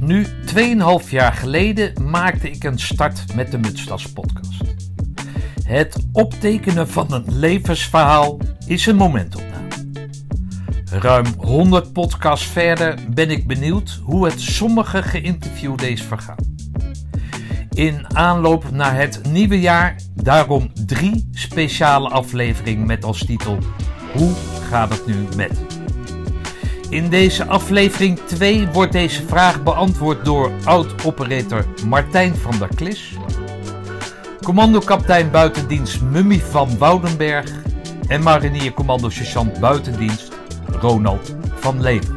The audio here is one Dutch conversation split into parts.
Nu 2,5 jaar geleden maakte ik een start met de Mutstas podcast. Het optekenen van een levensverhaal is een momentopname. Ruim 100 podcasts verder ben ik benieuwd hoe het sommige geïnterviewden is vergaan. In aanloop naar het nieuwe jaar daarom drie speciale afleveringen met als titel Hoe gaat het nu met? In deze aflevering 2 wordt deze vraag beantwoord door oud-operator Martijn van der Klis, commandokapitein buitendienst Mummy van Woudenberg en marinier commando-sergeant buitendienst Ronald van Leven.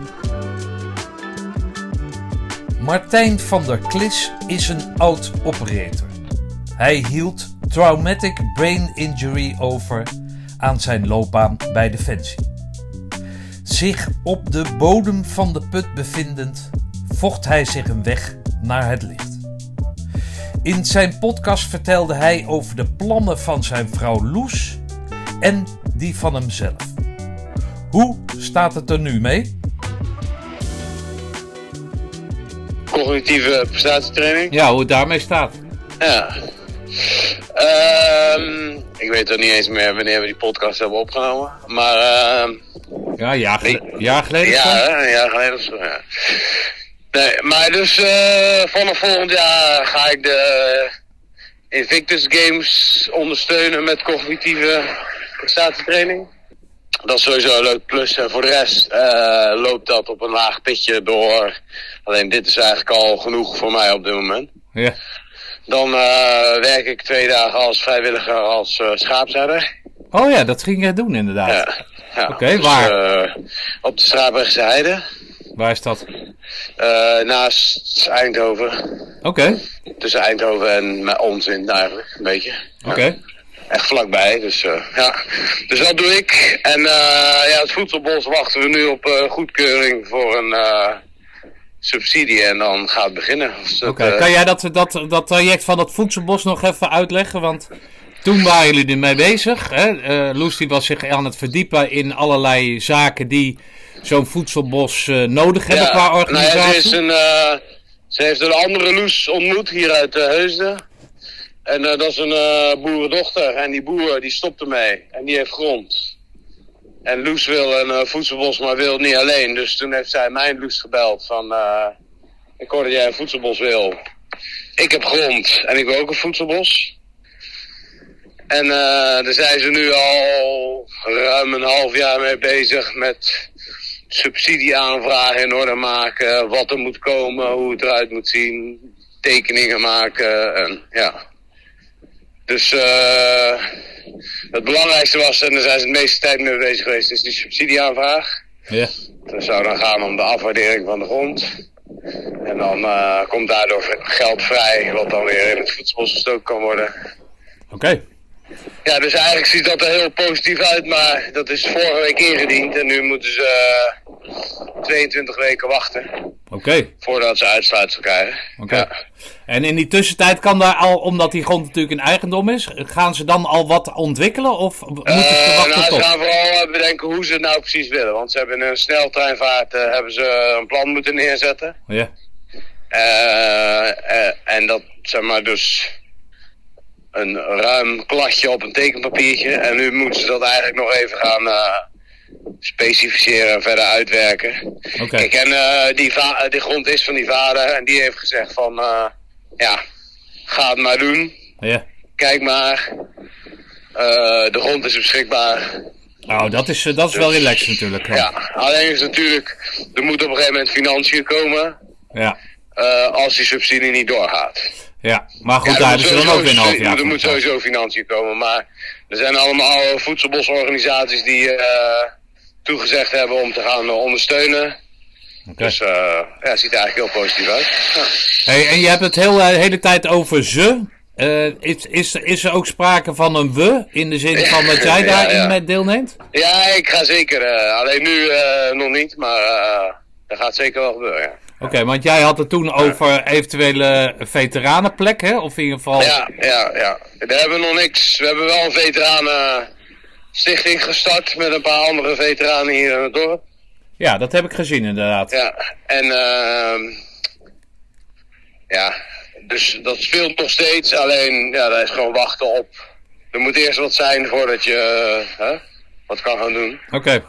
Martijn van der Klis is een oud-operator. Hij hield traumatic brain injury over aan zijn loopbaan bij Defensie. Zich op de bodem van de put bevindend, vocht hij zich een weg naar het licht. In zijn podcast vertelde hij over de plannen van zijn vrouw Loes en die van hemzelf. Hoe staat het er nu mee? Cognitieve prestatietraining? Ja, hoe het daarmee staat. Ja. Ehm, ik weet er niet eens meer wanneer we die podcast hebben opgenomen. Maar ehm, Ja, een jaar, jaar geleden. ja, een jaar geleden zo. Ja. Nee, maar dus eh, vanaf volgend jaar ga ik de Invictus Games ondersteunen met cognitieve prestatietraining. Dat is sowieso een leuk plus. En voor de rest eh, loopt dat op een laag pitje door. Alleen dit is eigenlijk al genoeg voor mij op dit moment. Ja. Dan eh, werk ik twee dagen als vrijwilliger als eh schaapsherder. Oh ja, dat ging jij doen inderdaad. Ja. Ja. Oké, waar? eh, op de Straabergse Heide. Waar is dat? eh, naast Eindhoven. Oké, Tussen Eindhoven en mijn onzin eigenlijk, een beetje. oké. Ja. Echt vlakbij, dus eh, ja. Dus dat doe ik. En ja, het voedselbos wachten we nu op goedkeuring voor een subsidie. En dan gaat het beginnen. Dus Oké, kan jij dat, dat, dat traject van dat voedselbos nog even uitleggen? Want toen waren jullie ermee bezig. Hè? Eh, Loes die was zich aan het verdiepen in allerlei zaken die zo'n voedselbos eh, nodig hebben qua Nou ja, organisatie. ze, is een, eh, ze heeft een andere Loes ontmoet hier uit Heusden. En dat is een boerendochter. En die boer die stopt ermee. En die heeft grond. En Loes wil een voedselbos, maar wil niet alleen. Dus toen heeft zij mijn Loes gebeld van... ik hoor dat jij een voedselbos wil. Ik heb grond en ik wil ook een voedselbos. En eh, daar zijn ze nu al ruim een half jaar mee bezig met subsidieaanvragen in orde maken, wat er moet komen, hoe het eruit moet zien, tekeningen maken en ja. Dus eh het belangrijkste was, en daar zijn ze de meeste tijd mee bezig geweest, is die subsidieaanvraag. Ja. Dat zou dan gaan om de afwaardering van de grond. En dan eh, komt daardoor geld vrij, wat dan weer in het voedselbos gestoken kan worden. Oké, Ja, dus eigenlijk ziet dat er heel positief uit, maar dat is vorige week ingediend en nu moeten ze eh, 22 weken wachten oké. voordat ze uitsluitsel krijgen. Oké. Ja. En in die tussentijd kan daar al, omdat die grond natuurlijk een eigendom is, gaan ze dan al wat ontwikkelen of moeten ze Eh, wachten nou, ze tot? gaan vooral eh, bedenken hoe ze het nou precies willen, want ze hebben in een sneltreinvaart eh, hebben ze een plan moeten neerzetten. Ja. Eh, eh, en dat, zeg maar, dus een ruim kladje op een tekenpapiertje. En nu moeten ze dat eigenlijk nog even gaan eh, specificeren en verder uitwerken. Oké. Kijk, en eh, die, eh, die grond is van die vader en die heeft gezegd van, ja, ga het maar doen. Ja. Kijk maar, de grond is beschikbaar. Nou, dat is, dat is wel relaxed natuurlijk. hè. Ja, alleen is natuurlijk, er moet op een gegeven moment financiën komen Ja. Eh, als die subsidie niet doorgaat. Ja, maar goed, Ja, daar er hebben ze dan ook weer een half jaar Er moet sowieso financiën komen, maar er zijn allemaal voedselbosorganisaties die eh, toegezegd hebben om te gaan eh, ondersteunen. Dus ja, het ziet er eigenlijk heel positief uit. Ja. Hey, en je hebt het heel, de hele tijd over ze. Is, is, is er ook sprake van een we, in de zin van dat jij daarin ja. met deelneemt? Ja, ik ga zeker. alleen nu nog niet, maar dat gaat zeker wel gebeuren. Oké, want jij had het toen over eventuele veteranenplek, hè? Of in ieder geval... ja, ja. ja. Daar hebben we nog niks. We hebben wel een veteranenstichting gestart met een paar andere veteranen hier in het dorp. Ja, dat heb ik gezien inderdaad. Ja, en ehm ja, dus dat speelt nog steeds. Alleen, ja, daar is gewoon wachten op. Er moet eerst wat zijn voordat je eh, wat kan gaan doen. Oké.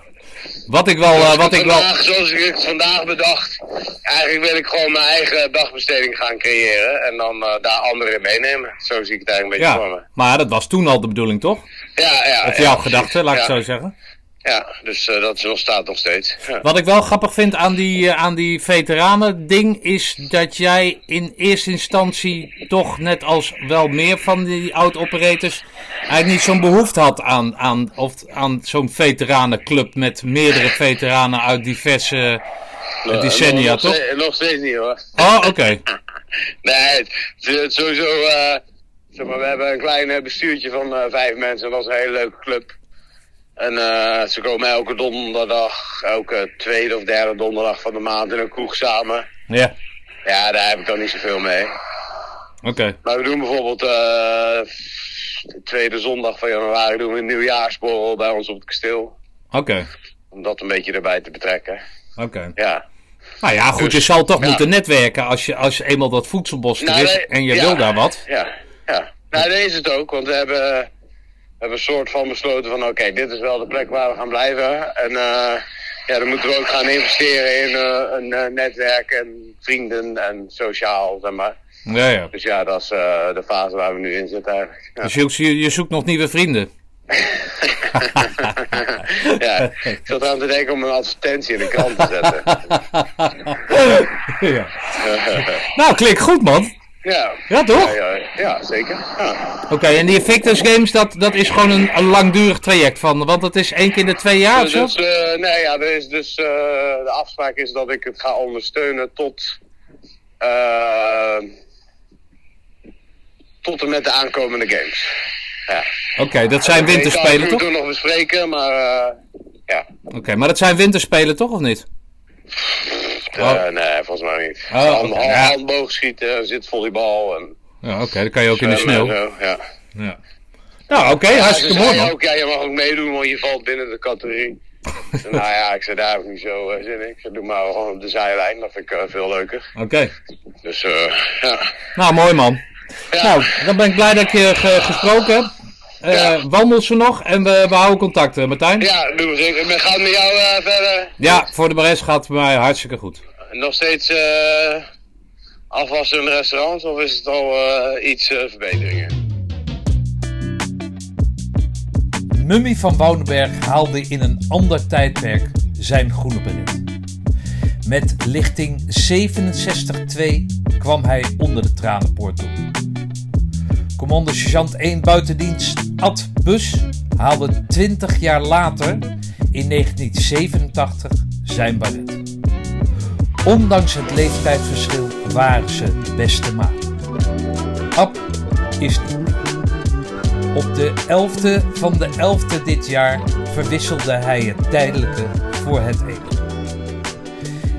Wat ik wel, uh, wat ik wel... Vandaag, zoals ik het vandaag bedacht, eigenlijk wil ik gewoon mijn eigen dagbesteding gaan creëren. En dan uh, daar anderen meenemen. Zo zie ik het eigenlijk een beetje Ja, voor me. maar dat was toen al de bedoeling, toch? Ja, ja. Of ja, jouw precies. gedachte, laat ik ja, het zo zeggen. Ja, dus eh, dat nog, staat nog steeds. Ja. Wat ik wel grappig vind aan die, eh, aan die veteranen ding is dat jij in eerste instantie toch net als wel meer van die oud-operators eigenlijk niet zo'n behoefte had aan, aan, of aan zo'n veteranenclub met meerdere veteranen uit diverse eh, decennia, nog, toch? Nog, steeds- nog steeds niet hoor. Oh, oké. Nee, het, het is sowieso. zeg maar, we hebben een klein bestuurtje van vijf mensen en dat is een hele leuke club. En eh, ze komen elke donderdag, elke tweede of derde donderdag van de maand in een kroeg samen. Ja, Ja, daar heb ik dan niet zoveel mee. oké. Maar we doen bijvoorbeeld eh, de tweede zondag van januari doen we een nieuwjaarsborrel bij ons op het kasteel. Oké, Om dat een beetje erbij te betrekken. oké. Ja. Nou ja, goed, Dus, je zal toch ja. moeten netwerken als je, als je eenmaal dat voedselbos er Nou, is en je ja, wil daar wat. Ja, ja. Nou, dat is het ook, want we hebben, hebben een soort van besloten van oké, dit is wel de plek waar we gaan blijven. En eh, ja, dan moeten we ook gaan investeren in eh, een eh, netwerk en vrienden en sociaal, zeg maar. Ja, ja. Dus ja, dat is de fase waar we nu in zitten eigenlijk. Ja. Dus je, je, je zoekt nog nieuwe vrienden. ja, ik zat aan te denken om een advertentie in de krant te zetten. ja. Nou, klinkt goed, man. Ja. Ja, toch? Ja, ja, ja, zeker. Ja. Oké, en die Invictus Games, dat, dat is gewoon een, een langdurig traject van, want dat is één keer in de twee jaar of Dus, zo? eh, nee, ja, er is dus, eh, de afspraak is dat ik het ga ondersteunen tot, eh, tot en met de aankomende games. Ja. Oké, dat zijn Ik winterspelen, het toch? nog bespreken, maar eh, ja. Oké, maar dat zijn winterspelen, toch, of niet? Eh, Oh. nee, volgens mij niet. Oh, Hand, ja. handboogschieten, volleybal en Ja, oké, dan kan je ook in de sneeuw. zo, ja. Ja. Nou, oké, hartstikke mooi, zei man. ook, ja, je mag ook meedoen, want je valt binnen de categorie. Nou ja, ik zei, daar heb ik niet zo eh, zin in. Ik zei, doe maar gewoon op de zijlijn, dat vind ik eh, veel leuker. Oké, Dus ja. nou, mooi, man. Ja. Nou, dan ben ik blij dat ik je ge- gesproken heb. Eh, Ja. Wandel ze nog en we, we houden contact, eh, Martijn. Ja, doen we zeker. Het met jou eh, verder? Ja, voor de rest gaat het bij mij hartstikke goed. Nog steeds eh, afwassen in de restaurants of is het al eh, iets verbeteringen? Mummy van Woudenberg haalde in een ander tijdperk zijn groene beret. Met lichting 67-2 kwam hij onder de tranenpoort door. Commando Sergeant 1 buitendienst Ad Bus haalde 20 jaar later, in 1987, zijn baret. Ondanks het leeftijdsverschil waren ze beste maat. Ab is meer. Op de 11e van de 11e dit jaar verwisselde hij het tijdelijke voor het eeuwige.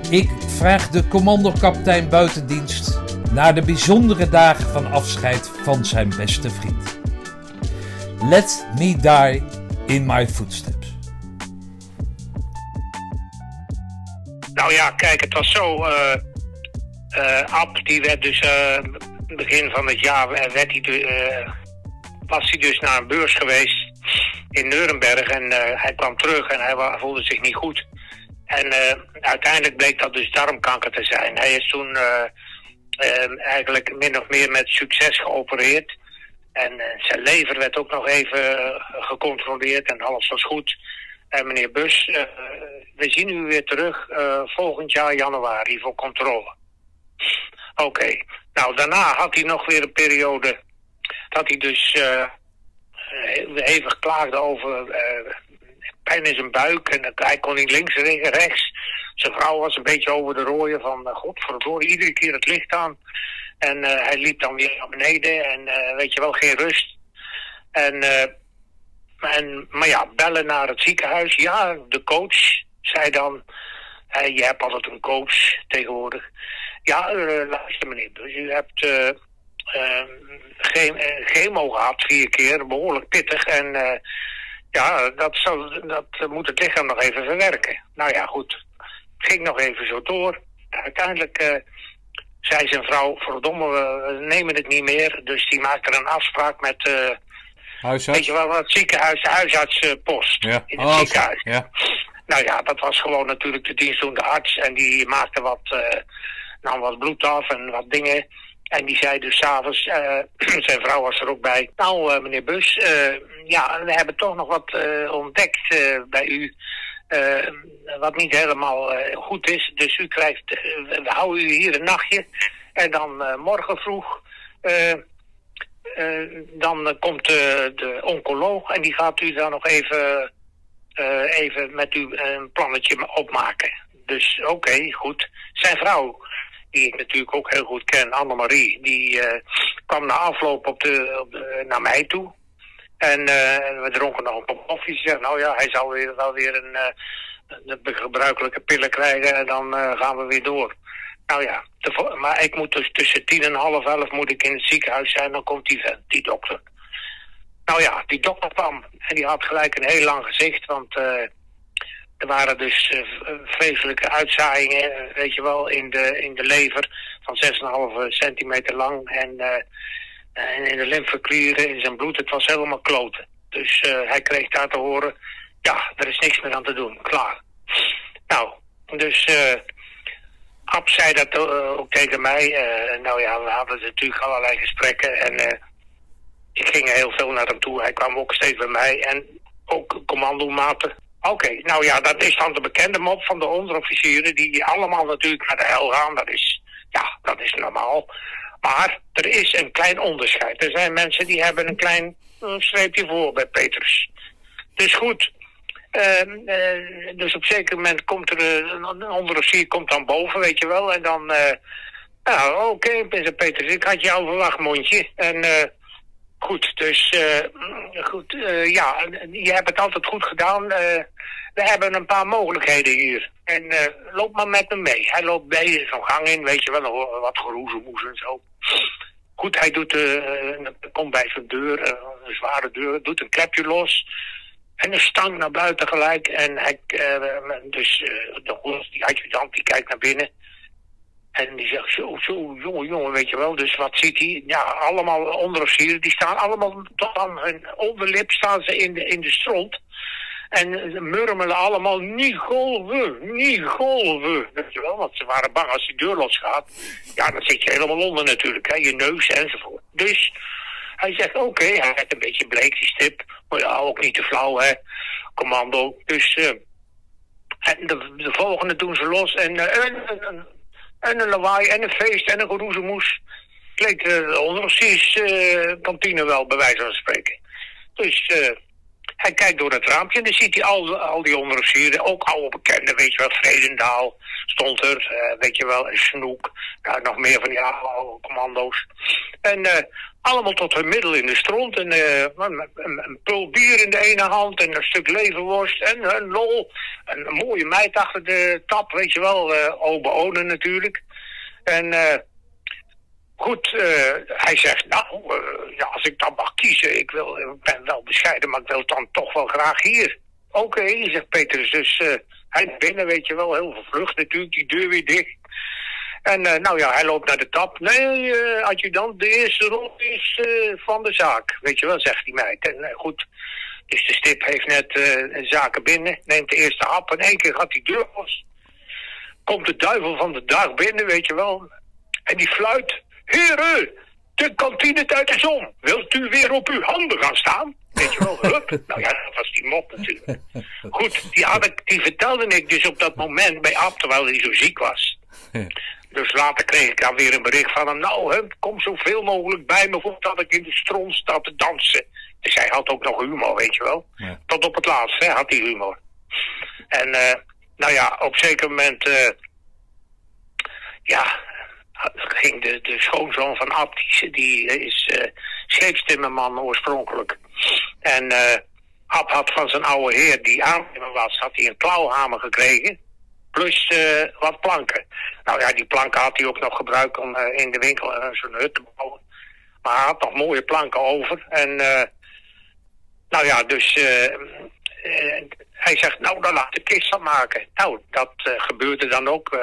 Ik vraag de commandokapitein buitendienst naar de bijzondere dagen van afscheid van zijn beste vriend. Let me die in my footsteps. Nou ja, kijk, het was zo. eh, Ab, die werd dus eh, begin van het jaar werd hij was hij dus naar een beurs geweest in Nuremberg en hij kwam terug en hij voelde zich niet goed. En uiteindelijk bleek dat dus darmkanker te zijn. Hij is toen eigenlijk min of meer met succes geopereerd. En eh, zijn lever werd ook nog even eh, gecontroleerd en alles was goed. En meneer Bus, eh, we zien u weer terug volgend jaar januari voor controle. Oké, nou daarna had hij nog weer een periode dat hij dus hevig klaagde over pijn in zijn buik en hij kon niet links en rechts. Zijn vrouw was een beetje over de rooien van uh, godverdorie, iedere keer het licht aan. En eh, hij liep dan weer naar beneden en eh, weet je wel, geen rust. En, eh, maar ja, bellen naar het ziekenhuis. Ja, de coach zei dan, eh, je hebt altijd een coach tegenwoordig. Ja, eh, luister meneer, dus u hebt eh, eh, geen, eh, chemo gehad vier keer, behoorlijk pittig. En eh, ja, dat, zou, dat moet het lichaam nog even verwerken. Nou ja, goed. Ging nog even zo door. Uiteindelijk eh, zei zijn vrouw, verdomme, we nemen het niet meer. Dus die maakte een afspraak met, uh, huisarts? weet je wel, het ziekenhuis, de huisartspost ja. in het Oh, ziekenhuis. Ja. Nou ja, dat was gewoon natuurlijk de dienstdoende arts. En die maakte wat, uh, nam wat bloed af en wat dingen. En die zei dus s'avonds, uh, zijn vrouw was er ook bij. Nou, uh, meneer Bus, uh, ja, we hebben toch nog wat ontdekt bij u. wat niet helemaal goed is. Dus u krijgt, we houden u hier een nachtje. En dan morgen vroeg, dan komt de oncoloog en die gaat u dan nog even, even met u een plannetje opmaken. Dus oké, goed. Zijn vrouw, die ik natuurlijk ook heel goed ken, Annemarie, die uh, kwam na afloop op de, naar mij toe. En uh, we dronken nog een kop koffie. Ze zegt, nou ja, hij zal weer, wel weer een, de gebruikelijke pillen krijgen en dan gaan we weer door. Nou ja, maar ik moet dus tussen tien en half elf moet ik in het ziekenhuis zijn, dan komt die die dokter. Nou ja, die dokter kwam en die had gelijk een heel lang gezicht, want er waren dus uh, vreselijke uitzaaiingen, uh, weet je wel, in de, in de lever van 6,5 centimeter lang. En, en in de lymfeklieren, in zijn bloed, het was helemaal kloten. Dus hij kreeg daar te horen, ja, er is niks meer aan te doen, klaar. Nou, dus Ab zei dat ook tegen mij. nou ja, we hadden natuurlijk allerlei gesprekken en ik ging heel veel naar hem toe. Hij kwam ook steeds bij mij en ook commandomaten. Oké, nou ja, dat is dan de bekende mop van de onderofficieren, die allemaal natuurlijk naar de hel gaan. Dat is, ja, dat is normaal. Maar er is een klein onderscheid. Er zijn mensen die hebben een klein een streepje voor bij Petrus. Dus goed, uh, uh, dus op een zeker moment komt er een onderofficier komt dan boven, weet je wel. En dan, nou oké, okay, Petrus, ik had jou verwacht, mondje. En Goed, dus uh, goed, uh, ja, je hebt het altijd goed gedaan. Uh, we hebben een paar mogelijkheden hier. En loop maar met me mee. Hij loopt bij zo'n gang in, weet je wel, wat geroezemoes en zo. Goed, hij doet, komt bij zijn deur, een zware deur, doet een klepje los. En een stang naar buiten gelijk. En hij, dus de die adjudant, die kijkt naar binnen. En die zegt, zo, zo, jongen, jongen, weet je wel. Dus wat ziet hij? Ja, allemaal onderofficieren, die staan allemaal tot aan hun onderlip staan ze in de, in de stront. En murmelen allemaal, niet golven, niet golven. Weet je wel, want ze waren bang als die deur losgaat. Ja, dan zit je helemaal onder natuurlijk, hè, je neus enzovoort. Dus hij zegt, oké, hij heeft een beetje bleek, die stip. Maar ja, ook niet te flauw, hè, commando. Dus, en de, de volgende doen ze los en... Uh, en en een lawaai en een feest en een geroezemoes. Kleed de onderofficierskantine wel, bij wijze van spreken. Dus uh, hij kijkt door het raampje en dan ziet hij al, al die onderofficieren, ook oude bekenden, weet je wel, Vredendaal stond er, uh, weet je wel, Snoek, nou, nog meer van die oude commando's. En uh, allemaal tot hun middel in de stront. En uh, een, een, pul bier in de ene hand en een stuk leverworst en een lol. En een mooie meid achter de tap, weet je wel. Uh, Obe natuurlijk. En uh, goed, hij zegt, nou, ja, als ik dan mag kiezen, ik, wil, ik ben wel bescheiden, maar ik wil dan toch wel graag hier. Oké, zegt Petrus, dus hij binnen, weet je wel, heel vervlucht natuurlijk, die deur weer dicht. En uh, nou ja, hij loopt naar de tap. Nee, uh, adjudant, de eerste rol is uh, van de zaak. Weet je wel, zegt die meid. En goed, dus de stip heeft net zaken binnen. Neemt de eerste hap en één keer gaat die deur los. Komt de duivel van de dag binnen, weet je wel. En die fluit. Heren, de kantine tijd is om. Wilt u weer op uw handen gaan staan? Weet je wel, hup. Nou ja, dat was die mop natuurlijk. Goed, die, had ik, die vertelde ik dus op dat moment bij Ab, terwijl hij zo ziek was. Dus later kreeg ik dan weer een bericht van hem. Nou, hè, kom zoveel mogelijk bij me voordat ik in de stront sta te dansen. Dus hij had ook nog humor, weet je wel. Ja. Tot op het laatst hè, had hij humor. En uh, nou ja, op een zeker moment... Uh, ja, ging de, de schoonzoon van Ab, die, is uh, scheepstimmerman oorspronkelijk. En Ab had van zijn oude heer, die aannemer was, had hij een klauwhamer gekregen plus uh, wat planken. Nou ja, die planken had hij ook nog gebruikt om uh, in de winkel uh, zo'n hut te bouwen. Maar hij had nog mooie planken over. En nou ja, dus hij zegt, nou dan laat de kist maken. Nou, dat gebeurde dan ook.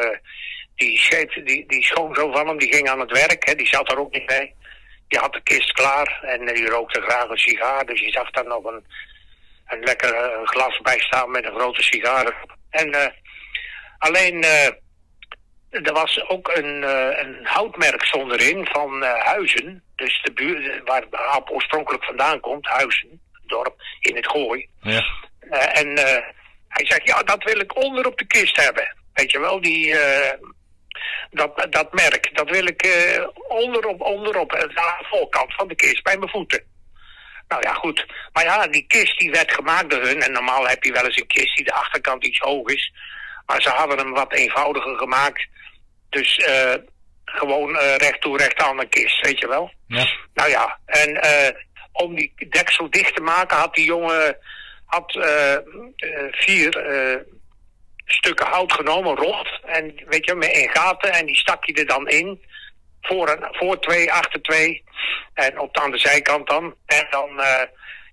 Die, scheep, die, die schoonzoon van hem, die ging aan het werk, hè, die zat er ook niet bij. Die had de kist klaar en die rookte graag een sigaar. Dus je zag daar nog een, een lekker eh, glas bij staan met een grote sigaar. En uh, alleen, uh, er was ook een, uh, een houtmerk stond erin van Huizen. Dus de buurt waar Aap oorspronkelijk vandaan komt, Huizen, dorp in het Gooi. Ja. en hij zegt, ja, dat wil ik onder op de kist hebben. Weet je wel, die, dat, dat merk, dat wil ik uh, onderop, onderop, aan de voorkant van de kist, bij mijn voeten. Nou ja, goed. Maar ja, die kist die werd gemaakt door hun. En normaal heb je wel eens een kist die de achterkant iets hoog is. Maar ze hadden hem wat eenvoudiger gemaakt. Dus uh, gewoon uh, recht toe, recht aan een kist, weet je wel. Ja. Nou ja, en uh, om die deksel dicht te maken had die jongen had, vier stukken hout genomen, rot. En weet je, met in gaten. En die stak je er dan in. Voor, een, voor twee, achter twee. En op de, aan de zijkant dan. En dan, uh,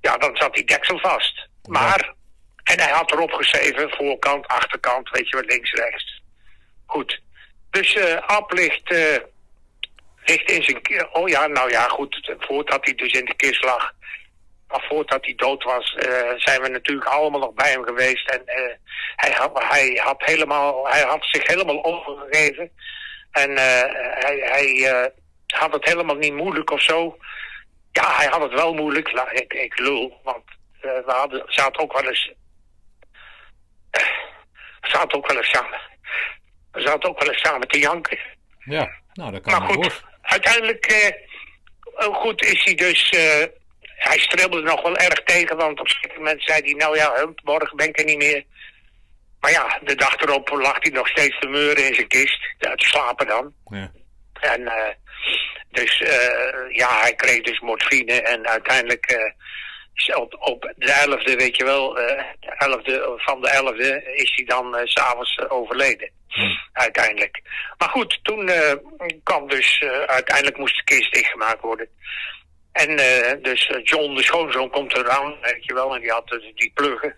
ja, dan zat die deksel vast. Maar, en hij had erop geschreven, voorkant, achterkant, weet je wat, links, rechts. Goed. Dus uh, ligt, uh, ligt in zijn... Oh ja, nou ja, goed. Voordat hij dus in de kist lag maar voordat hij dood was, uh, zijn we natuurlijk allemaal nog bij hem geweest. En uh, hij, had, hij, had helemaal, hij had zich helemaal overgegeven. En uh, hij, hij had het helemaal niet moeilijk of zo. Ja, hij had het wel moeilijk. Nou, ik, ik lul, want we hadden, zaten ook wel eens... we zaten ook wel eens samen. We zaten ook wel eens samen te janken. Ja, nou dat kan maar goed, goed. uiteindelijk goed is hij dus hij stribbelde nog wel erg tegen, want op een gegeven moment zei hij, nou ja, morgen ben ik er niet meer. Maar ja, de dag erop lag hij nog steeds te meuren in zijn kist, te slapen dan. Ja. En uh, dus uh, ja, hij kreeg dus morfine en uiteindelijk uh, op, op de elfde, weet je wel, elfde, van de elfde is hij dan s s'avonds overleden. Hmm. Uiteindelijk. Maar goed, toen kwam dus, uiteindelijk moest de kist dichtgemaakt worden. En uh, dus John, de schoonzoon, komt eraan, weet je wel, en die had uh, die pluggen.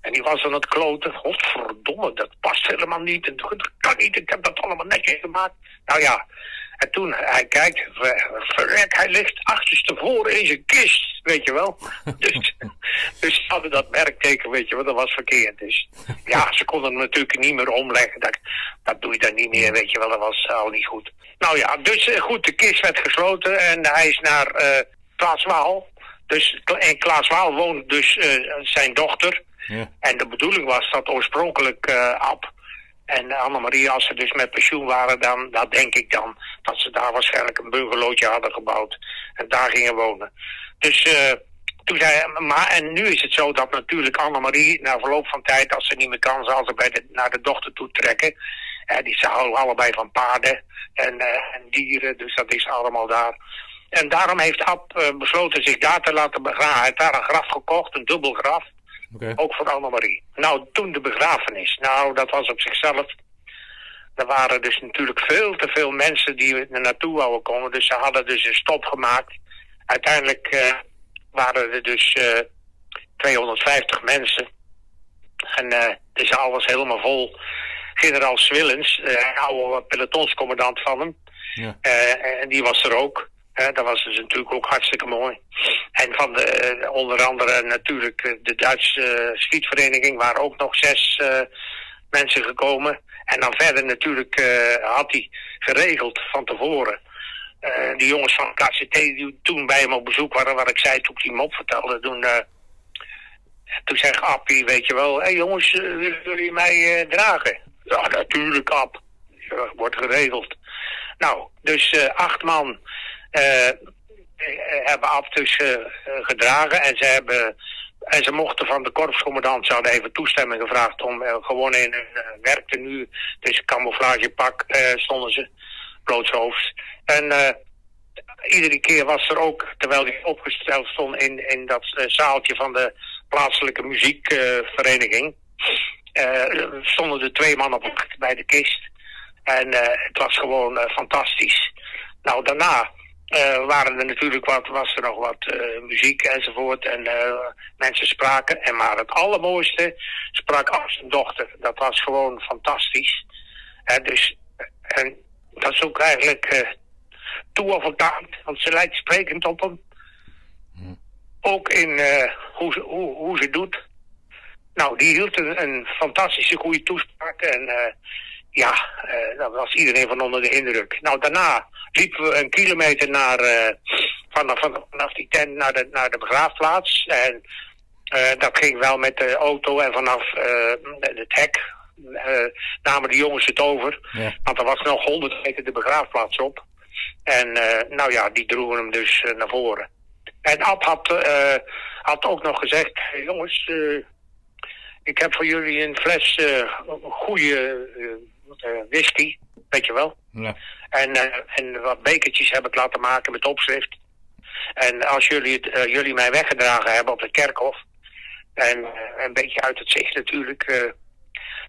En die was aan het kloten. Godverdomme, dat past helemaal niet. En dat kan niet, ik heb dat allemaal netjes gemaakt. Nou ja, en toen hij kijkt, verrek, hij ligt achterstevoren in zijn kist, weet je wel. Dus, dus ze hadden dat merkteken, weet je wel, dat was verkeerd. Dus ja, ze konden hem natuurlijk niet meer omleggen. Dat, dat doe je dan niet meer, weet je wel, dat was al niet goed. Nou ja, dus goed, de kist werd gesloten en hij is naar uh, Klaas Waal. Dus, en Klaas Waal woont dus uh, zijn dochter. Ja. En de bedoeling was dat oorspronkelijk uh, Ab en Annemarie, als ze dus met pensioen waren, dan dat denk ik dan dat ze daar waarschijnlijk een bungalowtje hadden gebouwd en daar gingen wonen. Dus uh, toen zei maar en nu is het zo dat natuurlijk Annemarie na verloop van tijd, als ze niet meer kan, zal ze bij de, naar de dochter toe trekken. Uh, die ze houden allebei van paarden en, uh, en dieren, dus dat is allemaal daar. En daarom heeft Ab besloten zich daar te laten begraven. Hij heeft daar een graf gekocht, een dubbel graf. Okay. Ook voor Annemarie. Nou, toen de begrafenis. Nou, dat was op zichzelf. Er waren dus natuurlijk veel te veel mensen die er naartoe wouden komen. Dus ze hadden dus een stop gemaakt. Uiteindelijk uh, waren er dus uh, 250 mensen. En uh, de zaal was helemaal vol. Generaal Swillens, de oude pelotonscommandant van hem. Ja. en die was er ook. Dat was dus natuurlijk ook hartstikke mooi. En van de, uh, onder andere natuurlijk de Duitse uh, schietvereniging waren ook nog zes mensen gekomen. En dan verder natuurlijk had hij geregeld van tevoren. die jongens van KCT die toen bij hem op bezoek waren, wat ik zei toen ik die mop vertelde, toen, toen zei Appie, weet je wel, hé hey jongens, willen jullie mij dragen? Ja, natuurlijk App. Wordt geregeld. Nou, dus acht man hebben af dus uh, gedragen en ze hebben en ze mochten van de korpscommandant, ze hadden even toestemming gevraagd om gewoon in hun werktenu, dus camouflagepak stonden ze, blootshoofd. En iedere keer was er ook, terwijl die opgesteld stond in, in dat zaaltje van de plaatselijke muziekvereniging, stonden er twee mannen bij de kist. En het was gewoon fantastisch. Nou, daarna uh, waren er natuurlijk wat, was er nog wat uh, muziek enzovoort en uh, mensen spraken. En maar het allermooiste sprak af zijn dochter. Dat was gewoon fantastisch. dus En dat is ook eigenlijk eh toe of want ze lijkt sprekend op hem. Ook in eh, hoe, ze, hoe, hoe ze doet. Nou, die hield een, een fantastische goede toespraak. En eh, ja, eh, daar was iedereen van onder de indruk. Nou, daarna liepen we een kilometer naar, eh, vanaf, vanaf, die tent naar de, naar de begraafplaats. En eh, dat ging wel met de auto en vanaf het hek namen de jongens het over. Ja. Want er was nog 100 meter de begraafplaats op. En nou ja, die droegen hem dus naar voren. En Ab had, had ook nog gezegd, "Hey, jongens, ik heb voor jullie een fles goede whisky, weet je wel. Ja. En, eh, en wat bekertjes heb ik laten maken met opschrift. En als jullie, het, eh, jullie mij weggedragen hebben op de kerkhof, en eh, een beetje uit het zicht natuurlijk, eh,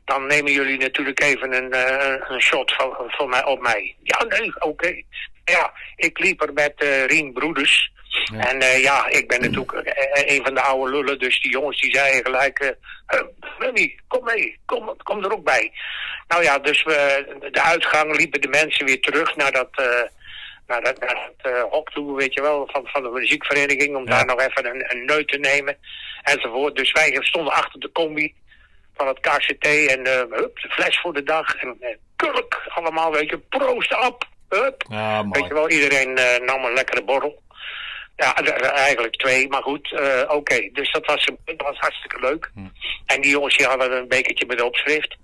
dan nemen jullie natuurlijk even een, eh, een shot van, van mij, op mij. Ja, nee, oké. Ja, ik liep er met eh Rien Broeders. Ja. En eh, ja, ik ben natuurlijk eh, een van de oude lullen, dus die jongens die zeiden gelijk... eh "Huh, Remy, kom mee, kom, kom er ook bij. Nou ja, dus we, de uitgang liepen de mensen weer terug naar dat... eh, naar dat, naar dat hok toe, weet je wel, van, van de muziekvereniging, om Ja. daar nog even een, een neut te nemen, enzovoort. Dus wij stonden achter de combi van het KCT en hup, de fles voor de dag en kurk, allemaal, weet je, proost op, hup. Ja. Weet je wel, iedereen nam een lekkere borrel. Ja, eigenlijk twee, maar goed, eh, oké. Dus dat was, dat was hartstikke leuk. Hm. En die jongens die hadden een bekertje met opschrift.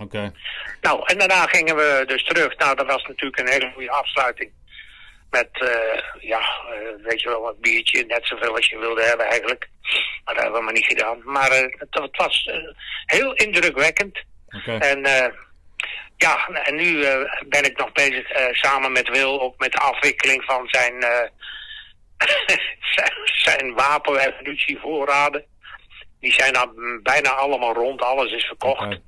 Oké. Nou, en daarna gingen we dus terug. Nou, dat was natuurlijk een hele goede afsluiting. Met, eh, ja, eh, weet je wel, een biertje, net zoveel als je wilde hebben eigenlijk. Maar dat hebben we maar niet gedaan. Maar het, het was heel indrukwekkend. Oké. En ja, en nu ben ik nog bezig samen met Wil ook met de afwikkeling van zijn, zijn, wapen- en munitievoorraden. Die zijn dan bijna allemaal rond, alles is verkocht.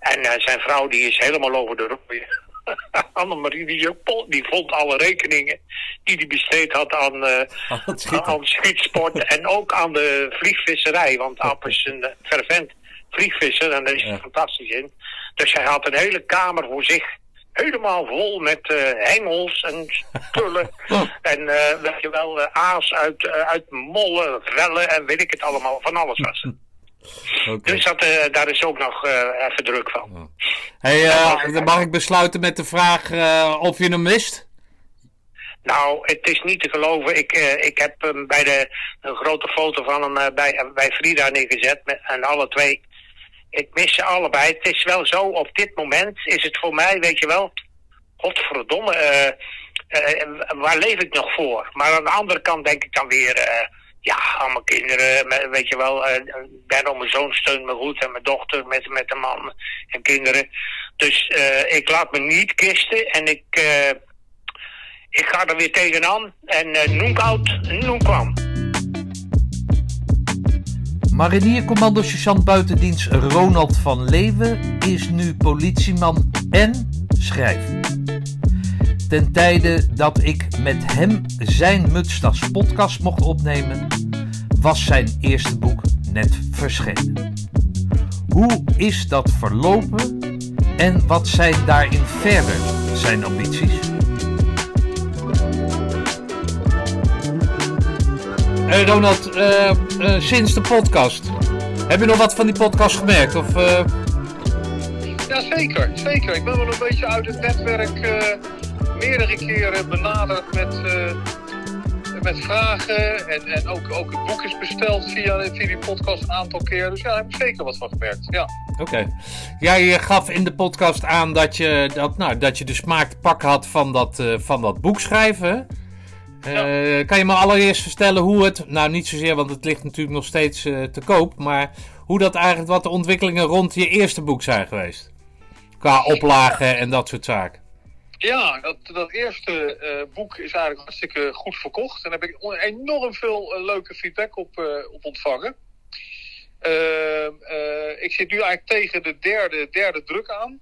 En eh, zijn vrouw die is helemaal over de rooien. Annemarie die, ook- die vond alle rekeningen die hij besteed had aan, eh schiet aan schietsport en ook aan de vliegvisserij. Want App is een eh, fervent vliegvisser en daar is hij Ja. fantastisch in. Dus hij had een hele kamer voor zich. Helemaal vol met eh, hengels en spullen. en eh, weet je wel, eh, aas uit, uit mollen, vellen en weet ik het allemaal. Van alles was. Dus dat, daar is ook nog even druk van. Hey, eh, dan mag ik besluiten met de vraag of je hem mist? Nou, het is niet te geloven. Ik, ik heb hem bij de, een grote foto van hem bij, bij Frida neergezet. Met, en alle twee. Ik mis ze allebei. Het is wel zo, op dit moment is het voor mij, weet je wel. Godverdomme, eh, eh, waar leef ik nog voor? Maar aan de andere kant denk ik dan weer. eh, ja, aan mijn kinderen, weet je wel. Benno, mijn zoon, steunt me goed. En mijn dochter met, met een man en kinderen. Dus ik laat me niet kisten. En ik. ik ga er weer tegenaan. En uh, noem oud, noem kwam. Marinier commando buitendienst Ronald van Leeuwen is nu politieman en schrijver. Ten tijde dat ik met hem zijn Mutstas podcast mocht opnemen, was zijn eerste boek net verschenen. Hoe is dat verlopen en wat zijn daarin verder zijn ambities? Hey Ronald, eh, eh, sinds de podcast, heb je nog wat van die podcast gemerkt? Of, eh, Ja, zeker. Zeker. Ik ben wel een beetje uit het netwerk eh, meerdere keren benaderd met, eh, met vragen. En, en ook, ook het boek is besteld via, via die podcast een aantal keer. Dus ja, daar heb ik zeker wat van gemerkt. Ja. Oké. Jij eh, gaf in de podcast aan dat je, dat, nou, dat je de smaak te pakken had van dat, eh, van dat boek schrijven. Eh, Kan je me allereerst vertellen hoe het, nou niet zozeer, want het ligt natuurlijk nog steeds eh, te koop, maar hoe dat eigenlijk, wat de ontwikkelingen rond je eerste boek zijn geweest? Qua oplagen en dat soort zaken. Ja, dat, dat eerste eh, boek is eigenlijk hartstikke goed verkocht. En daar heb ik enorm veel leuke feedback op, op ontvangen. Ehm, eh, ik zit nu eigenlijk tegen de derde, derde druk aan.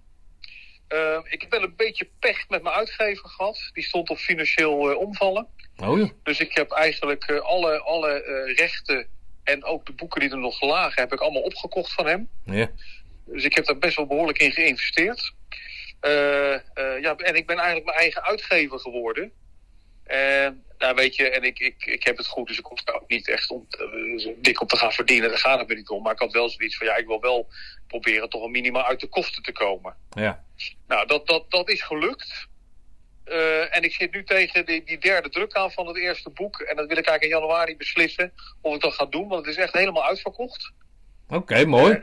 Ehm, ik heb wel een beetje pech met mijn uitgever gehad. Die stond op financieel eh, omvallen. Oh ja. Dus ik heb eigenlijk eh, alle, alle eh, rechten en ook de boeken die er nog lagen, heb ik allemaal opgekocht van hem. Ja. Dus ik heb daar best wel behoorlijk in geïnvesteerd. Ja, en ik ben eigenlijk mijn eigen uitgever geworden. En nou weet je, en ik, ik, ik heb het goed, dus ik hoef ook niet echt om, eh, dik op te gaan verdienen. Daar gaat het me niet om. Maar ik had wel zoiets van, ja, ik wil wel proberen toch een minimaal uit de kosten te komen. Ja. Nou, dat, dat, dat is gelukt. Eh, en ik zit nu tegen die, die derde druk aan van het eerste boek. En dat wil ik eigenlijk in januari beslissen of ik dat ga doen. Want het is echt helemaal uitverkocht. Oké, mooi.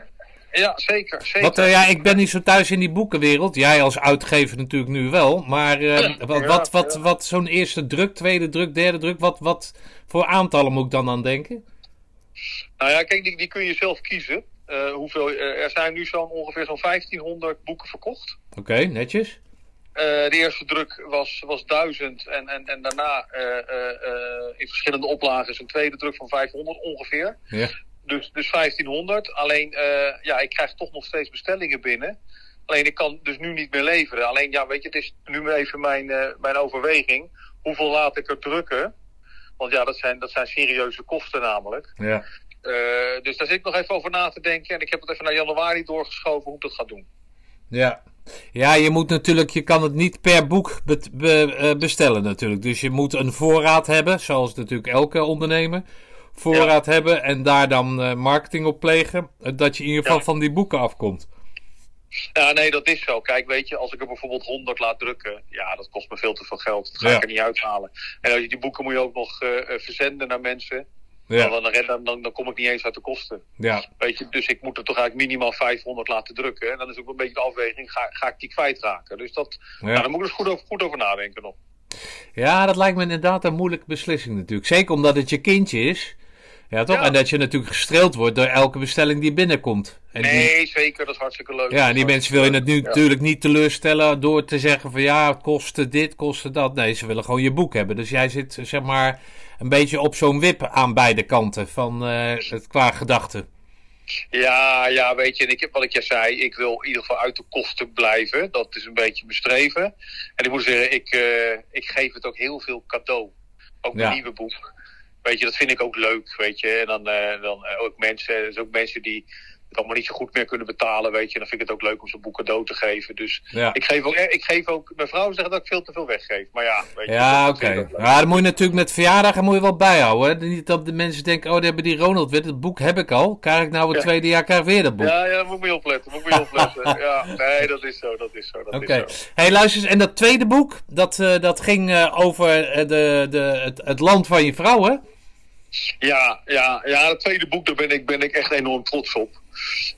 Ja, zeker. zeker. Wat, eh, ja, ik ben niet zo thuis in die boekenwereld. Jij als uitgever natuurlijk nu wel. Maar eh, wat, Ja, wat, wat, ja. wat zo'n eerste druk, tweede druk, derde druk, wat, wat voor aantallen moet ik dan aan denken? Nou ja, kijk, die, die kun je zelf kiezen. Eh, hoeveel, er zijn nu zo'n ongeveer zo'n 1500 boeken verkocht. Oké, netjes. De eerste druk was, was 1000 en, en, en daarna in verschillende oplagen zo'n tweede druk van 500 ongeveer. Ja. Dus, dus 1500. Alleen, eh, ja, ik krijg toch nog steeds bestellingen binnen. Alleen ik kan dus nu niet meer leveren. Alleen, ja, weet je, het is nu even mijn, eh, mijn overweging. Hoeveel laat ik er drukken? Want ja, dat zijn, dat zijn serieuze kosten namelijk. Ja. Eh, dus daar zit ik nog even over na te denken. En ik heb het even naar januari doorgeschoven hoe ik dat ga doen. Ja. Ja, je moet natuurlijk, je kan het niet per boek be- be- bestellen natuurlijk. Dus je moet een voorraad hebben, zoals natuurlijk elke ondernemer. Voorraad hebben en daar dan eh, marketing op plegen. eh, Dat je in ieder geval Ja. van die boeken afkomt. Ja, nee, dat is zo. Kijk, weet je, als ik er bijvoorbeeld 100 laat drukken, ja, dat kost me veel te veel geld. Dat ga Ja. ik er niet uithalen. En als je die boeken moet je ook nog eh, verzenden naar mensen. Ja, Dan, dan, dan, dan kom ik niet eens uit de kosten. ja, Weet je, dus ik moet er toch eigenlijk minimaal 500 laten drukken. En dan is ook een beetje de afweging, ga, ga ik die kwijtraken? Dus dat, nou, ja. daar moet ik dus goed over, goed over nadenken nog. Ja, dat lijkt me inderdaad een moeilijke beslissing natuurlijk. Zeker omdat het je kindje is. Ja, toch? Ja. En dat je natuurlijk gestreeld wordt door elke bestelling die binnenkomt. En die, Nee, zeker, dat is hartstikke leuk. ja, en die mensen wil je het nu Ja. natuurlijk niet teleurstellen door te zeggen van ja, het kostte dit, kostte dat. Nee, ze willen gewoon je boek hebben. Dus jij zit zeg maar een beetje op zo'n wip aan beide kanten van eh, het qua gedachten. Ja, ja, weet je, en ik heb wat ik je zei, ik wil in ieder geval uit de kosten blijven. Dat is een beetje bestreven. En ik moet zeggen, ik, eh, ik geef het ook heel veel cadeau. Ook mijn Ja. nieuwe boek. Weet je, dat vind ik ook leuk, weet je. En dan, eh, dan eh, ook mensen, zijn ook mensen die het allemaal niet zo goed meer kunnen betalen, weet je. Dan vind ik het ook leuk om zo'n boek cadeau te geven. Dus Ja. ik geef ook, eh, ik geef ook, mijn vrouw zegt dat ik veel te veel weggeef. Maar ja, weet je. Ja, oké. Ja, dan moet je natuurlijk met verjaardagen moet je wel bijhouden. Hè? Niet dat de mensen denken, oh, die hebben die Ronald weer. Dat boek heb ik al. Krijg ik nou het Ja. tweede jaar krijg ik weer dat boek. Ja, ja, moet ik mee opletten, moet mee opletten. ja, nee, dat is zo, dat is zo, dat Oké. is zo. Hey, luister eens. En dat tweede boek, dat, dat ging over de, de, het, het land van je vrouw, hè? Ja, ja, ja, het tweede boek, daar ben ik, ben ik echt enorm trots op.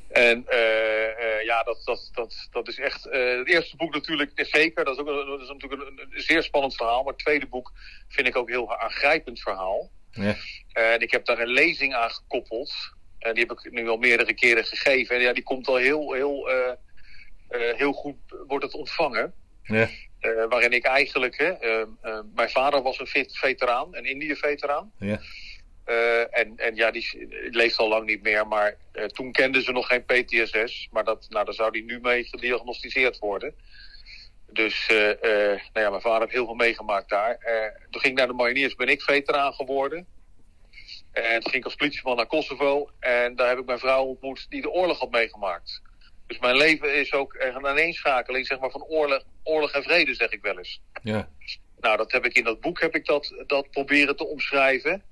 En eh, eh, ja, dat, dat, dat, dat is echt. eh, het eerste boek natuurlijk is zeker. Dat is, ook, een- dat is natuurlijk een, een zeer spannend verhaal. Maar het tweede boek vind ik ook een heel aangrijpend verhaal. Ja. En ik heb daar een lezing aan gekoppeld. En die heb ik nu al meerdere keren gegeven. En ja, die komt al heel, heel, heel goed, wordt het ontvangen. Ja. Waarin ik eigenlijk, hè, mijn vader was een vet- veteraan, een Indië-veteraan. Ja. Eh, en, en ja, die leeft al lang niet meer, maar eh, toen kenden ze nog geen PTSS. Maar dat, nou, daar zou die nu mee gediagnosticeerd worden. Dus eh, nou ja, mijn vader heeft heel veel meegemaakt daar. Toen ging ik naar de mariniers, ben ik veteraan geworden. En toen ging ik als politieman naar Kosovo. En daar heb ik mijn vrouw ontmoet die de oorlog had meegemaakt. Dus mijn leven is ook een aaneenschakeling zeg maar, van oorlog, oorlog en vrede, zeg ik wel eens. Ja. Nou, dat heb ik in dat boek heb ik dat, dat proberen te omschrijven.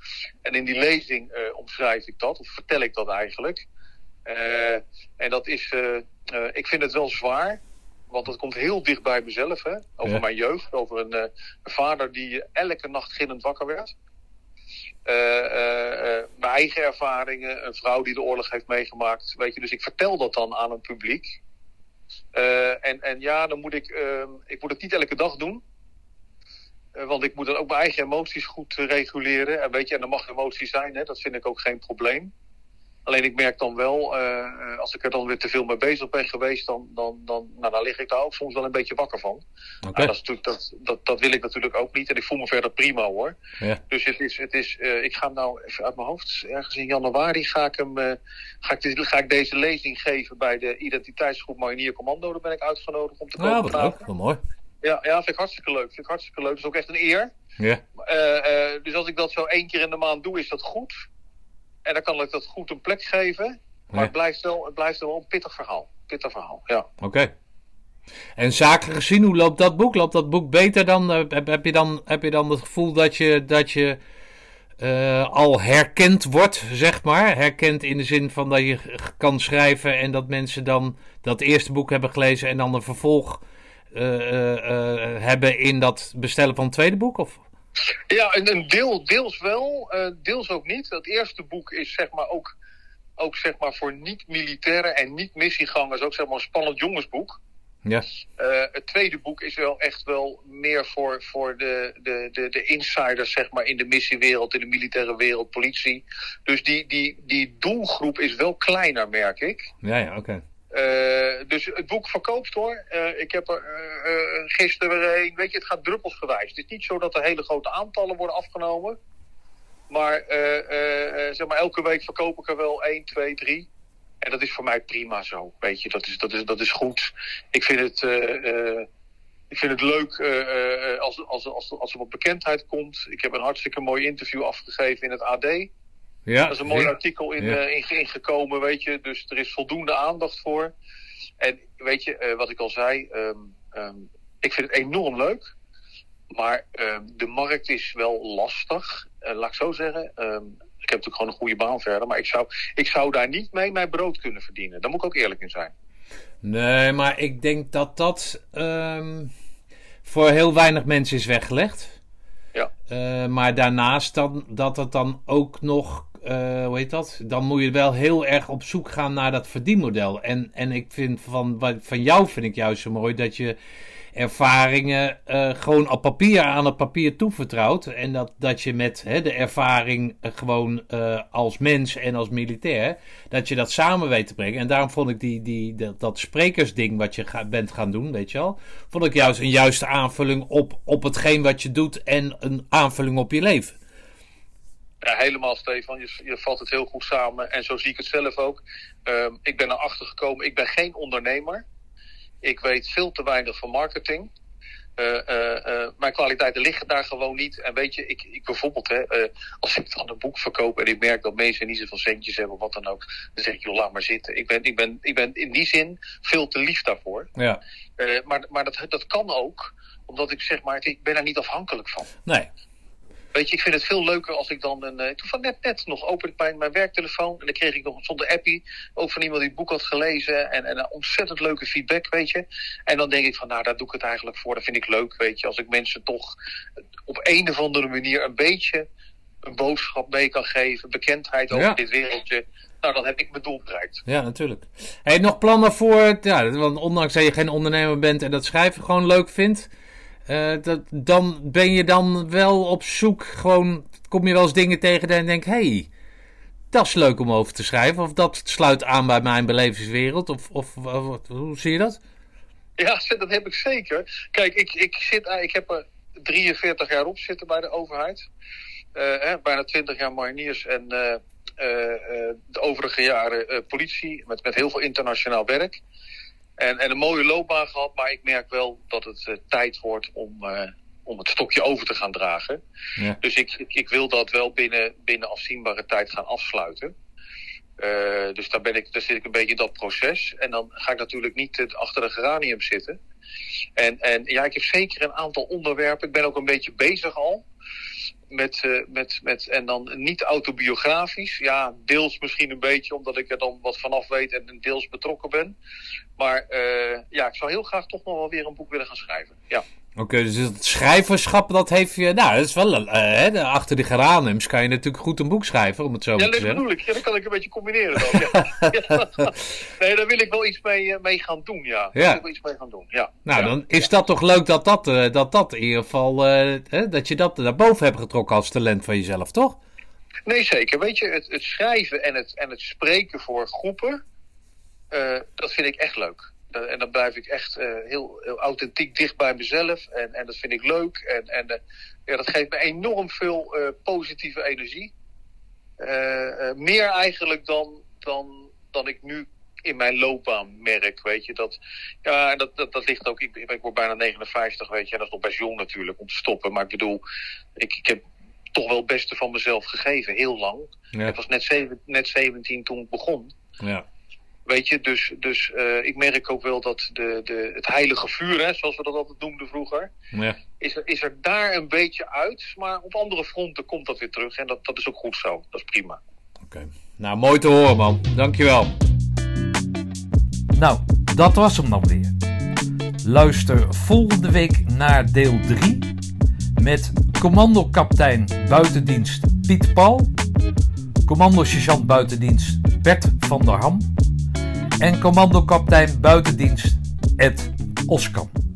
En in die lezing eh, omschrijf ik dat, of vertel ik dat eigenlijk. Eh, en dat is, eh, ik vind het wel zwaar, want dat komt heel dicht bij mezelf, hè? over Ja. mijn jeugd, over een, een vader die elke nacht gillend wakker werd. Mijn eigen ervaringen, een vrouw die de oorlog heeft meegemaakt. Weet je, dus ik vertel dat dan aan een publiek. En, en ja, dan moet ik, ehm, ik moet het niet elke dag doen. Eh, want ik moet dan ook mijn eigen emoties goed eh, reguleren. En weet je, en er mag emotie zijn, hè, dat vind ik ook geen probleem. Alleen ik merk dan wel, eh, als ik er dan weer te veel mee bezig ben geweest, dan, dan, dan, nou, dan lig ik daar ook soms wel een beetje wakker van. Nou, dat, is natuurlijk, dat, dat, dat wil ik natuurlijk ook niet. En ik voel me verder prima hoor. Ja. Dus het is, het is, ik ga hem nou even uit mijn hoofd. Ergens in januari ga ik, hem, ga ik, ga ik deze lezing geven bij de identiteitsgroep Marinier Commando. Daar ben ik uitgenodigd om te komen Nou, wat leuk. Wat mooi. Ja, ja, vind ik hartstikke leuk. Vind ik hartstikke leuk. Dat is ook echt een eer. Ja. Eh, eh, dus als ik dat zo één keer in de maand doe, is dat goed. En dan kan ik dat goed een plek geven. Maar Ja. het, blijft wel, het blijft wel een pittig verhaal. Pittig verhaal, ja. Oké. En zakelijk gezien, hoe loopt dat boek? Loopt dat boek beter dan? eh, heb, heb, je, dan heb je dan het gevoel dat je, dat je al herkend wordt, zeg maar? Herkend in de zin van dat je kan schrijven en dat mensen dan dat eerste boek hebben gelezen en dan een vervolg hebben in dat bestellen van het tweede boek? Of? Ja, een, een deel, deels wel, eh, deels ook niet. Dat eerste boek is zeg maar ook, ook zeg maar voor niet-militairen en niet-missiegangers ook zeg maar een spannend jongensboek. Ja. Eh, het tweede boek is wel echt wel meer voor, voor de, de, de, de insiders zeg maar, in de missiewereld, in de militaire wereld, politie. Dus die, die, die doelgroep is wel kleiner, merk ik. Ja, ja, oké. Eh, dus het boek verkoopt hoor. Eh, ik heb er eh, gisteren weer een. Weet je, het gaat druppelsgewijs. Het is niet zo dat er hele grote aantallen worden afgenomen. Maar, zeg maar elke week verkoop ik er wel 1, 2, 3. En dat is voor mij prima zo. Weet je, dat is, dat is, dat is goed. Ik vind het. ik vind het leuk als, als, als, als er wat bekendheid komt. Ik heb een hartstikke mooi interview afgegeven in het AD. Ja, Dat is een mooi ja. artikel in, Ja. eh, in, ingekomen, weet je. Dus er is voldoende aandacht voor. En weet je, eh, wat ik al zei, ehm, ehm, ik vind het enorm leuk. Maar ehm, de markt is wel lastig, eh, laat ik zo zeggen. Ik heb natuurlijk gewoon een goede baan verder, maar ik zou, ik zou daar niet mee mijn brood kunnen verdienen. Daar moet ik ook eerlijk in zijn. Nee, maar ik denk dat dat voor heel weinig mensen is weggelegd. Ja. Maar daarnaast dan, dat het dan ook nog, eh, hoe heet dat? Dan moet je wel heel erg op zoek gaan naar dat verdienmodel. En, en ik vind van, van jou vind ik juist zo mooi dat je ervaringen eh, gewoon op papier aan het papier toevertrouwt. En dat, dat je met hè, de ervaring eh, gewoon als mens en als militair, dat je dat samen weet te brengen. En daarom vond ik die, die, dat, dat sprekersding wat je bent gaan doen, weet je wel, vond ik juist een juiste aanvulling op, op hetgeen wat je doet en een aanvulling op je leven. Ja, helemaal, Stefan. Je, je valt het heel goed samen. En zo zie ik het zelf ook. Ehm, ik ben erachter gekomen, ik ben geen ondernemer. Ik weet veel te weinig van marketing. Eh, eh, eh, mijn kwaliteiten liggen daar gewoon niet. En weet je, ik, ik bijvoorbeeld, hè, als ik dan een boek verkoop en ik merk dat mensen niet zoveel centjes hebben of wat dan ook, dan zeg ik, joh, laat maar zitten. Ik ben, ik ben, ik ben in die zin veel te lief daarvoor. Ja. Maar maar dat, dat kan ook, omdat ik zeg maar, ik ben er niet afhankelijk van. Nee. Weet je, ik vind het veel leuker als ik dan een. Uh, toevallig net, net nog open ik mijn, mijn werktelefoon. En dan kreeg ik nog zonder appie. Ook van iemand die het boek had gelezen. En, en een ontzettend leuke feedback, weet je. En dan denk ik van, nou, daar doe ik het eigenlijk voor. Dat vind ik leuk, weet je. Als ik mensen toch op een of andere manier een beetje een boodschap mee kan geven. Bekendheid over Ja. dit wereldje. Nou, dan heb ik mijn doel bereikt. Ja, natuurlijk. Hey, nog plannen voor, ja, want ondanks dat je geen ondernemer bent en dat schrijven gewoon leuk vindt, eh, dat, dan ben je dan wel op zoek, gewoon, kom je wel eens dingen tegen en denk, hey, dat is leuk om over te schrijven, of dat sluit aan bij mijn belevingswereld, of, of, hoe zie je dat? Ja, dat heb ik zeker. Kijk, ik, ik, zit, ik heb er 43 jaar op zitten bij de overheid. Eh, hè, bijna 20 jaar mariniers en eh, eh, eh, de overige jaren eh, politie met, met heel veel internationaal werk. En, en een mooie loopbaan gehad, maar ik merk wel dat het eh, tijd wordt om, eh, om het stokje over te gaan dragen. Ja. Dus ik, ik, ik wil dat wel binnen, binnen afzienbare tijd gaan afsluiten. Eh, dus daar, ben ik, daar zit ik een beetje in dat proces. En dan ga ik natuurlijk niet achter de geranium zitten. En, en ja, ik heb zeker een aantal onderwerpen. Ik ben ook een beetje bezig al. Met, eh, met, met, en dan niet autobiografisch. Ja, deels misschien een beetje omdat ik er dan wat vanaf weet en deels betrokken ben. Maar eh, ja, ik zou heel graag toch nog wel weer een boek willen gaan schrijven. Ja. Oké, dus het schrijverschap, dat heeft je, nou, dat is wel, eh, hè, achter de geraniums kan je natuurlijk goed een boek schrijven, om het zo Ja, te dat zeggen. bedoel ik. Ja, dat kan ik een beetje combineren dan. Ja. Ja. Nee, daar wil ik wel iets mee, eh, mee gaan doen, ja. Daar Ja. wil ik wel iets mee gaan doen, ja. Nou, Ja. dan is dat toch leuk dat dat, eh, dat, dat in ieder geval, hè, dat je dat naar boven hebt getrokken als talent van jezelf, toch? Nee, zeker. Weet je, het, het schrijven en het, en het spreken voor groepen, dat vind ik echt leuk. En dan blijf ik echt eh, heel, heel authentiek dicht bij mezelf. En, en dat vind ik leuk. En, en eh, ja, dat geeft me enorm veel eh, positieve energie. Meer eigenlijk dan, dan, dan ik nu in mijn loopbaan merk, weet je. Dat, ja, en dat, dat, dat ligt ook... Ik, ik word bijna 59, weet je. En dat is nog best jong natuurlijk om te stoppen. Maar ik bedoel, ik, ik heb toch wel het beste van mezelf gegeven, heel lang. Ja. Ik was net, zeven, net 17 toen ik begon. Ja. Weet je, dus, dus eh, ik merk ook wel dat de, de, het heilige vuur, hè, zoals we dat altijd noemden vroeger, Ja. is er, is er daar een beetje uit. Maar op andere fronten komt dat weer terug. En dat, dat is ook goed zo. Dat is prima. Oké. Nou, mooi te horen, man. Dankjewel. Nou, dat was hem dan weer. Luister volgende week naar deel 3 met commandokaptein buitendienst Piet Paul, commando-sergeant buitendienst Bert van der Ham en commandokaptein buitendienst Ed Oskam.